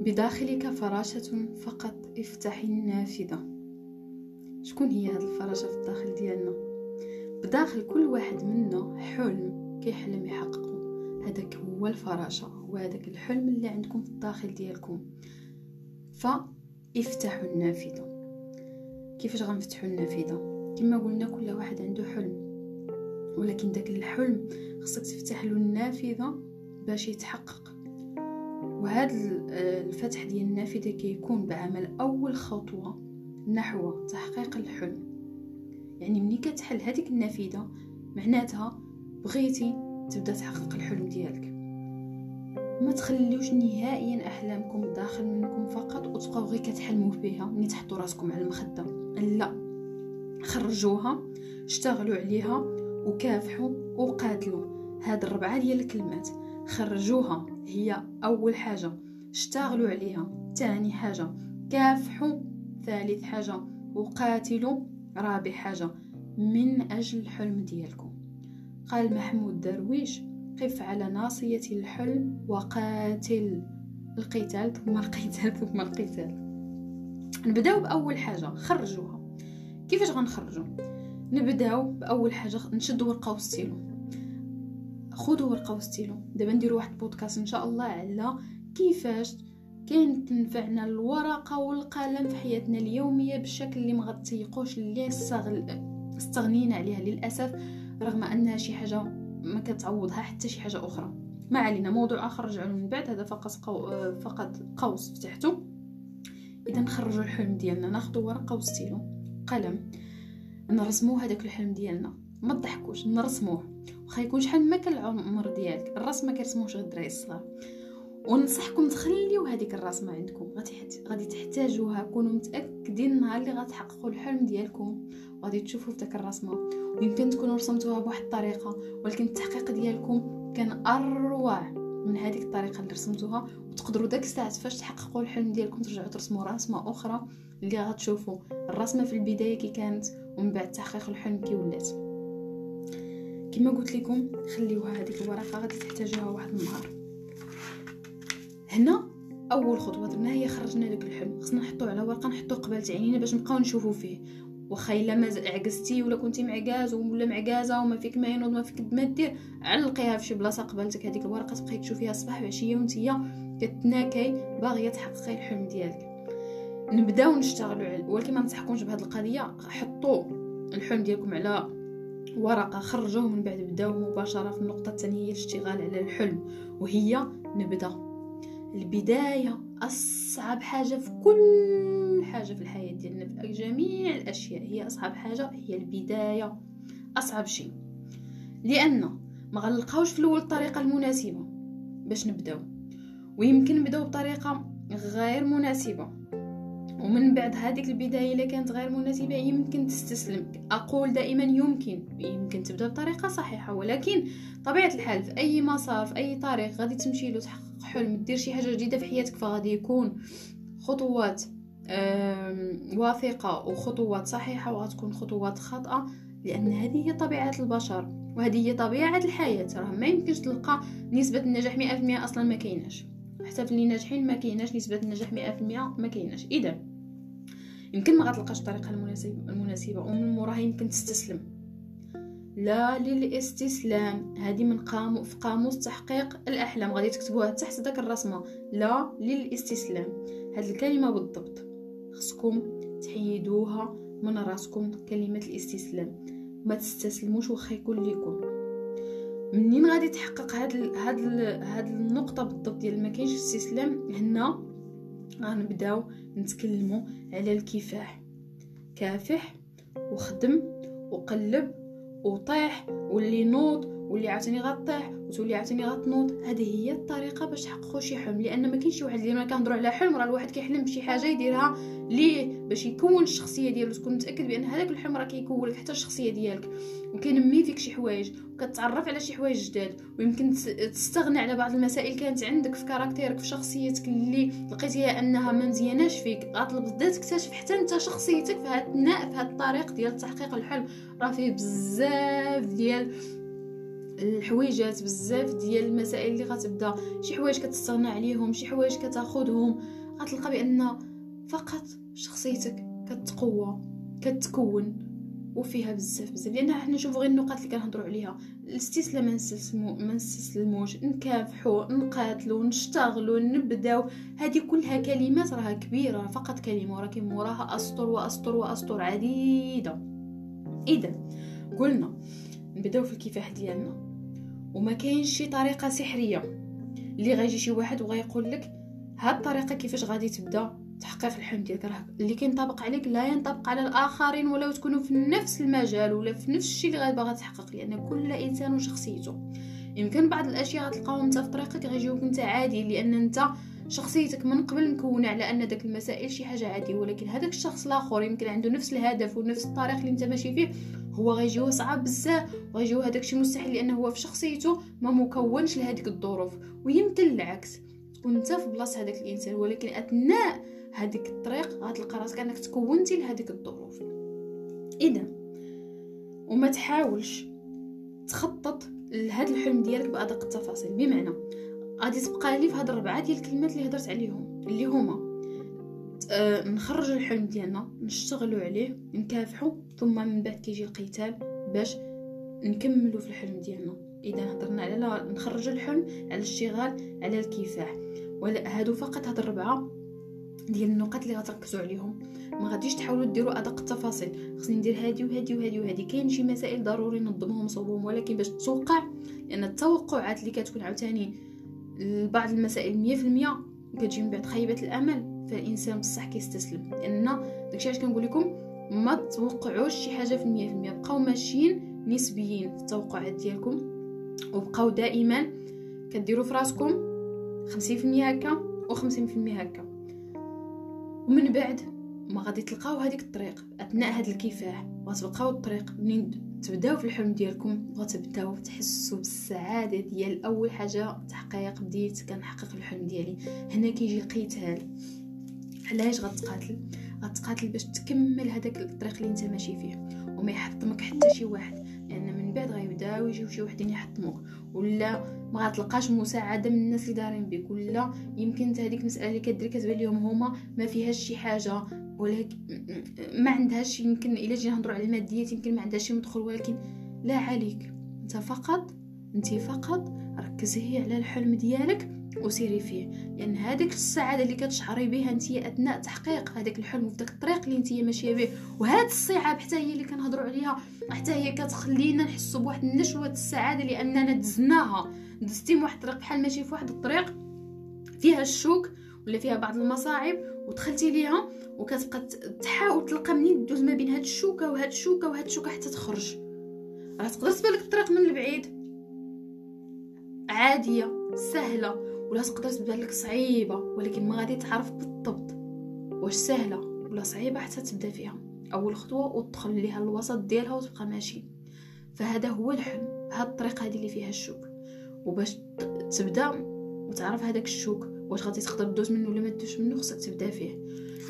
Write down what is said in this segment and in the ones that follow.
بداخلك فراشة فقط. افتحي النافذة. شكون هي هاد الفراشة في الداخل ديالنا؟ بداخل كل واحد منا حلم كيحلم يحققه هذاك هو الفراشة هو هذاك الحلم اللي عندكم في الداخل ديالكم. فافتحوا النافذة. كيفاش غنفتحوا النافذة؟ كما قلنا كل واحد عنده حلم. ولكن داك الحلم خصك تفتح له النافذة باش يتحقق. وهذا الفتح ديال النافذة كيكون بعمل أول خطوة نحو تحقيق الحلم. يعني ملي كتحل هذيك النافذة معناتها بغيتي تبدأ تحقق الحلم ديالك. ما تخليوش نهائيا أحلامكم داخل منكم فقط وتبقاو غير كتحلموا فيها ملي تحطوا راسكم على المخدة. لا خرجوها اشتغلوا عليها وكافحوا وقاتلوا. هاد الربعة ديال الكلمات. خرجوها. هي أول حاجة. اشتغلوا عليها. تاني حاجة كافحوا ثالث حاجة وقاتلوا رابع حاجة من أجل الحلم ديالكم. قال محمود درويش قف على ناصية الحلم وقاتل القتال ثم القتال ثم القتال. نبداو بأول حاجة خرجوها. كيفاش غنخرجوا نبداو بأول حاجة نشدوا ورقة وستيلو. خذوا ورقة وستيلو دابا نديروا واحد بودكاست إن شاء الله على كيفاش كاين تنفعنا الورقة والقلم في حياتنا اليومية بالشكل اللي ما غتيقوش اللي استغنينا عليها للأسف رغم انها شي حاجة ما كتعوضها حتى شي حاجة أخرى. ما علينا موضوع آخر رجعوا من بعد هذا فقط قو... فقط قوس فتحته. إذا نخرجوا الحلم ديالنا ناخذوا ورقة وستيلو قلم. نرسموا هذاك الحلم ديالنا. ما تضحكوش نرسموه. واخا يكون شحال ما كان العمر ديالك الرسم ما كيرسموش غير الدراري الصغار. وننصحكم تخليو هذيك الرسمه عندكم غادي تحتاجوها كونوا متأكدين النهار اللي غتحققوا الحلم ديالكم. غادي تشوفوا في داك الرسمه ويمكن تكونوا رسمتوها بواحد الطريقة ولكن التحقيق ديالكم كان أروع من هذيك الطريقة اللي رسمتوها. وتقدروا داك الساعة فاش تحققوا الحلم ديالكم ترجعوا ترسموا رسمه أخرى اللي غتشوفوا. الرسمه في البداية كي كانت ومن بعد تحقيق الحلم كي ولات. كما قلت لكم خليوها هذيك الورقة غادي تحتاجوها واحد النهار. هنا أول خطوة درنا هي خرجنا داك الحلم. خصنا نحطو على ورقة نحطو قبالة عينينا باش نبقاو نشوفو فيه. واخا إلا ما عكزتي ولا كنتي معكاز ولا معكازه وما فيك ما ينوض ما فيك ما دير علقيها في شي بلاصة قبالتك هذيك الورقة تبقاي تشوفيها الصباح وعشية وانتيا كتناكي باغية تحققي الحلم ديالك. نبداو نشتغلوا ولكن ما ننصحكمش بهذه القضية حطوا الحلم ديالكم على ورقة خرجوه من بعد بداو مباشرة في النقطة الثانية هي الاشتغال على الحلم وهي نبدأ. البداية أصعب حاجة في كل حاجة في الحياة ديالنا في جميع الأشياء. هي أصعب حاجة هي البداية. أصعب شيء. لأن ما غنلقاوش في الأول الطريقة المناسبة باش نبداو. ويمكن نبداو بطريقة غير مناسبة. ومن بعد هذيك البداية اللي كانت غير مناسبة يمكن تستسلم. أقول دائما يمكن يمكن تبدأ بطريقة صحيحة ولكن طبيعة الحال في أي مسار في أي طريق غادي تمشي له تحقق حلم دير شي حاجة جديدة في حياتك فغادي يكون خطوات واثقة وخطوات صحيحة وغتكون خطوات خاطئة لأن هذه هي طبيعة البشر وهذه هي طبيعة الحياة. راه ما يمكنش تلقى نسبة النجاح 100% أصلا ما كايناش. حتى في اللي ناجحين ما كايناش نسبة النجاح 100% ما كايناش. اذا يمكن ما غتلقاش الطريقة المناسبة ومن موراها يمكن تستسلم. لا للاستسلام. هذه من قام في قاموس تحقيق الأحلام. غادي تكتبوها تحت داك الرسمة. لا للاستسلام. هذه الكلمة بالضبط. خصكم تحيدوها من راسكم كلمة الاستسلام. ما تستسلموش واخا يكون ليكم. منين غادي تحقق هاد هاد هاد النقطة بالضبط ديال ما كاينش استسلام؟ هنا غنبداو نتكلموا على الكفاح. كافح وخدم وقلب وطيح واللي نوض واللي عاوتاني غطيح وتولي عاوتاني غتنوض هذه هي الطريقة باش تحققوا شي حلم. لأن ما كاينش شي واحد ما كنهضروا على حلم راه الواحد كيحلم بشي حاجة يديرها ليه؟ باش يكون الشخصية ديالو. تكون متأكد بأن هذاك الحلم راه كيكون لك حتى الشخصية ديالك. وكينمي فيك شي حوايج. وكتعرف على شي حوايج جداد. ويمكن تستغنى على بعض المسائل. كانت عندك في كاركتيرك في شخصيتك اللي لقيتيها أنها ما مزياناش فيك. غتبدا تكتشف حتى أنت شخصيتك في في هذا الطريق ديال تحقيق الحلم. راه فيه بزاف ديال الحويجات بزاف ديال المسائل اللي غتبدا. شي حوايج كتستغنى عليهم شي حوايج كتاخذهم غتلقى بأن فقط شخصيتك كتقوى كتكون وفيها بزاف بزاف. لأن حنا نشوفوا غير النقاط اللي كنهضروا عليها. الاستسلام ما ما نستسلموش. نكافحوا نقاتلوا نشتغلوا نبداو. هذه كلها كلمات راها كبيرة. فقط كلمة ولكن موراها أسطر وأسطر وأسطر عديدة. اذا قلنا نبداو في الكفاح ديالنا. وما كاينش شي طريقة سحرية. اللي غيجي شي واحد وغيقول لك هاد الطريقة كيفاش غادي تبدا؟ تحقيق الحلم ديالك راه اللي كينطبق عليك لا ينطبق على الآخرين ولا تكونوا في نفس المجال ولا في نفس الشيء اللي غادي تحقق لأن كل إنسان وشخصيته. يمكن بعض الأشياء غتلقاهم انت في طريقك غيجيوك أنت عادي لأن أنت شخصيتك من قبل مكونه على أن داك المسائل شي حاجة عادية ولكن هذاك الشخص الآخر يمكن عنده نفس الهدف ونفس الطريق اللي انت ماشي فيه. هو غيجيو صعب بزاف وغيجيو هذاك الشيء مستحيل لأنه هو في شخصيته ما مكونش لهذيك الظروف ويمكن العكس. تكون انت في بلاصة هذاك الإنسان ولكن أثناء هذيك الطريق غتلقى راسك أنك تكونتي لهذيك الظروف. إذا وما تحاولش تخطط لهذا الحلم ديالك بأدق التفاصيل. بمعنى غادي تبقى لي في هاد الربعة ديال الكلمات اللي هضرت عليهم اللي هما أه نخرج الحلم ديالنا نشتغلوا عليه نكافحوا ثم من بعد كيجي القتال باش نكملوا في الحلم ديالنا. إذا هضرنا على نخرج الحلم على الاشتغال على الكفاح. ولا هادو فقط هاد الربعة ديال النقاط اللي غتركزوا عليهم. ما غاديش تحاولوا ديروا أدق التفاصيل. خصني ندير هادي وهادي وهادي وهادي. كاين شي مسائل ضروري نظمهم صوبهم ولكن باش توقع لأن التوقعات اللي كتكون عاوتاني لبعض المسائل 100% كتجي من بعد خيبه الأمل فالإنسان بصح كيستسلم. لأن داكشي علاش كنقول لكم ما توقعوش شي حاجة في المية في المية. بقاو ماشيين نسبيين في التوقعات ديالكم وبقاو دائما كديروا في راسكم 50% هكا و50% هكا. ومن بعد ما غادي تلقاو هذيك الطريق أثناء هذا الكفاح غتبقاو الطريق منين تبداو في الحلم ديالكم غتبداو تحسوا بالسعادة ديال أول حاجة تحقيق بديت كنحقق الحلم ديالي. هنا كيجي قتال علاش غتقاتل؟ غتقاتل باش تكمل هذاك الطريق اللي انت ماشي فيه وما يحطمك حتى شي واحد. من بعد غيبداو يجيو شي وحدين يحطموك. ولا ما غتلقاش مساعدة من الناس اللي دارين بك ولا يمكن هذيك المسألة اللي كدير كتبان لهم هما ما فيهاش شي حاجة. ولكن ما عندهاش يمكن الا جينا نهضروا على الماديات يمكن ما عندهاش شي مدخل ولكن لا عليك انت فقط انت فقط ركزي على الحلم ديالك وسيري فيه لأن هذيك السعاده اللي كتشعري بها انت اثناء تحقيق هذاك الحلم في داك الطريق اللي انت ماشيه به وهاد الصعاب حتى هي اللي كنهضروا عليها حتى هي كتخلينا نحسوا بواحد النشوة السعادة لأننا دزناها. دزتي واحد الطريق بحال ماشي في واحد الطريق فيها الشوك ولا فيها بعض المصاعب ودخلتي ليها وكتبقى تحاول تلقى منين دوز ما بين هاد الشوكة وهاد الشوكة وهاد الشوكة حتى تخرج. راه تقدر تبان الطريق من البعيد؟ عادية سهلة ولا تقدر تبان لك صعيبة ولكن ما غادي تعرف بالضبط واش سهلة ولا صعيبة حتى تبدأ فيها. اول خطوه وتدخل ليها الوسط ديالها وتبقى ماشي. فهذا هو الحلم هاد الطريقة هذه اللي فيها الشوك. وباش تبدأ وتعرف هذاك الشوك واش غادي تقدر دوز منه ولا ما تدوش منه خصك تبدأ فيه.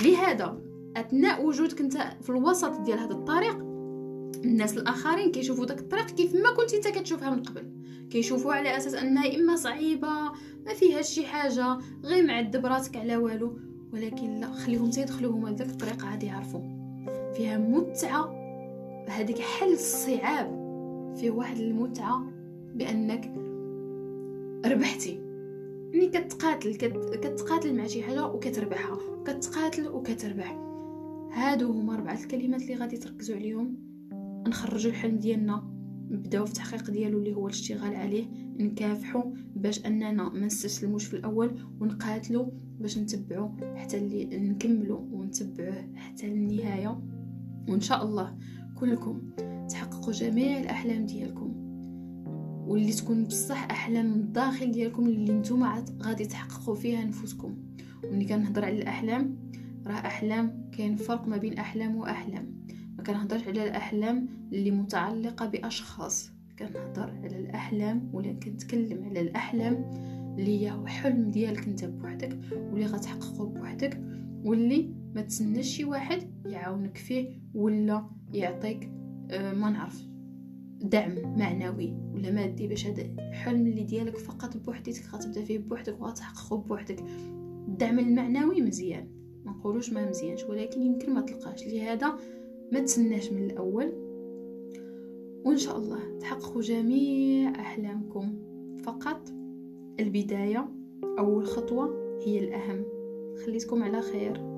لهذا أثناء وجودك أنت في الوسط ديال هذا الطريق الناس الآخرين كيشوفوا داك الطريق كيف ما كنت أنت كتشوفها من قبل. كيشوفوا على أساس أنها إما صعيبة ما فيها شي حاجة غير معذب راسك على والو. ولكن لا خليهم تيدخلوا هما لذاك الطريق عادي يعرفوا. فيها متعة هذيك حل الصعاب فيه واحد المتعة بأنك ربحتي. يعني كتقاتل كتقاتل مع شي حاجة وكتربحها. كتقاتل وكتربح. هادو هما أربعة الكلمات اللي غادي تركزوا عليهم. نخرجوا الحلم ديالنا نبداو في التحقيق ديالو اللي هو الاشتغال عليه. نكافحوا باش أننا ما نستسلموش في الأول ونقاتلوا باش نتبعوا حتى اللي نكملوا ونتبعوه حتى النهاية. وإن شاء الله كلكم تحققوا جميع الأحلام ديالكم. واللي تكون بصح أحلام من الداخل ديالكم اللي نتوما غادي تحققوا فيها نفوسكم. وملي كنهضر على الأحلام راه أحلام كاين فرق ما بين أحلام وأحلام. ما كنهضرش على الأحلام اللي متعلقة بأشخاص. كنهضر على الأحلام ولا كنتكلم على الأحلام اللي هي حلم ديالك أنت بوحدك واللي غتحققه بوحدك. واللي ما تسناش شي واحد يعاونك فيه ولا يعطيك آه ما نعرف دعم معنوي ولا مادي باش هذا الحلم اللي ديالك فقط بوحدك غتبدا فيه بوحدك وغتحققه بوحدك. الدعم المعنوي مزيان ما نقولوش ما مزيانش ولكن يمكن ما تلقاش. لهذا ما تسناش من الأول. وإن شاء الله تحققوا جميع أحلامكم. فقط البداية أول خطوة هي الأهم. خليتكم على خير.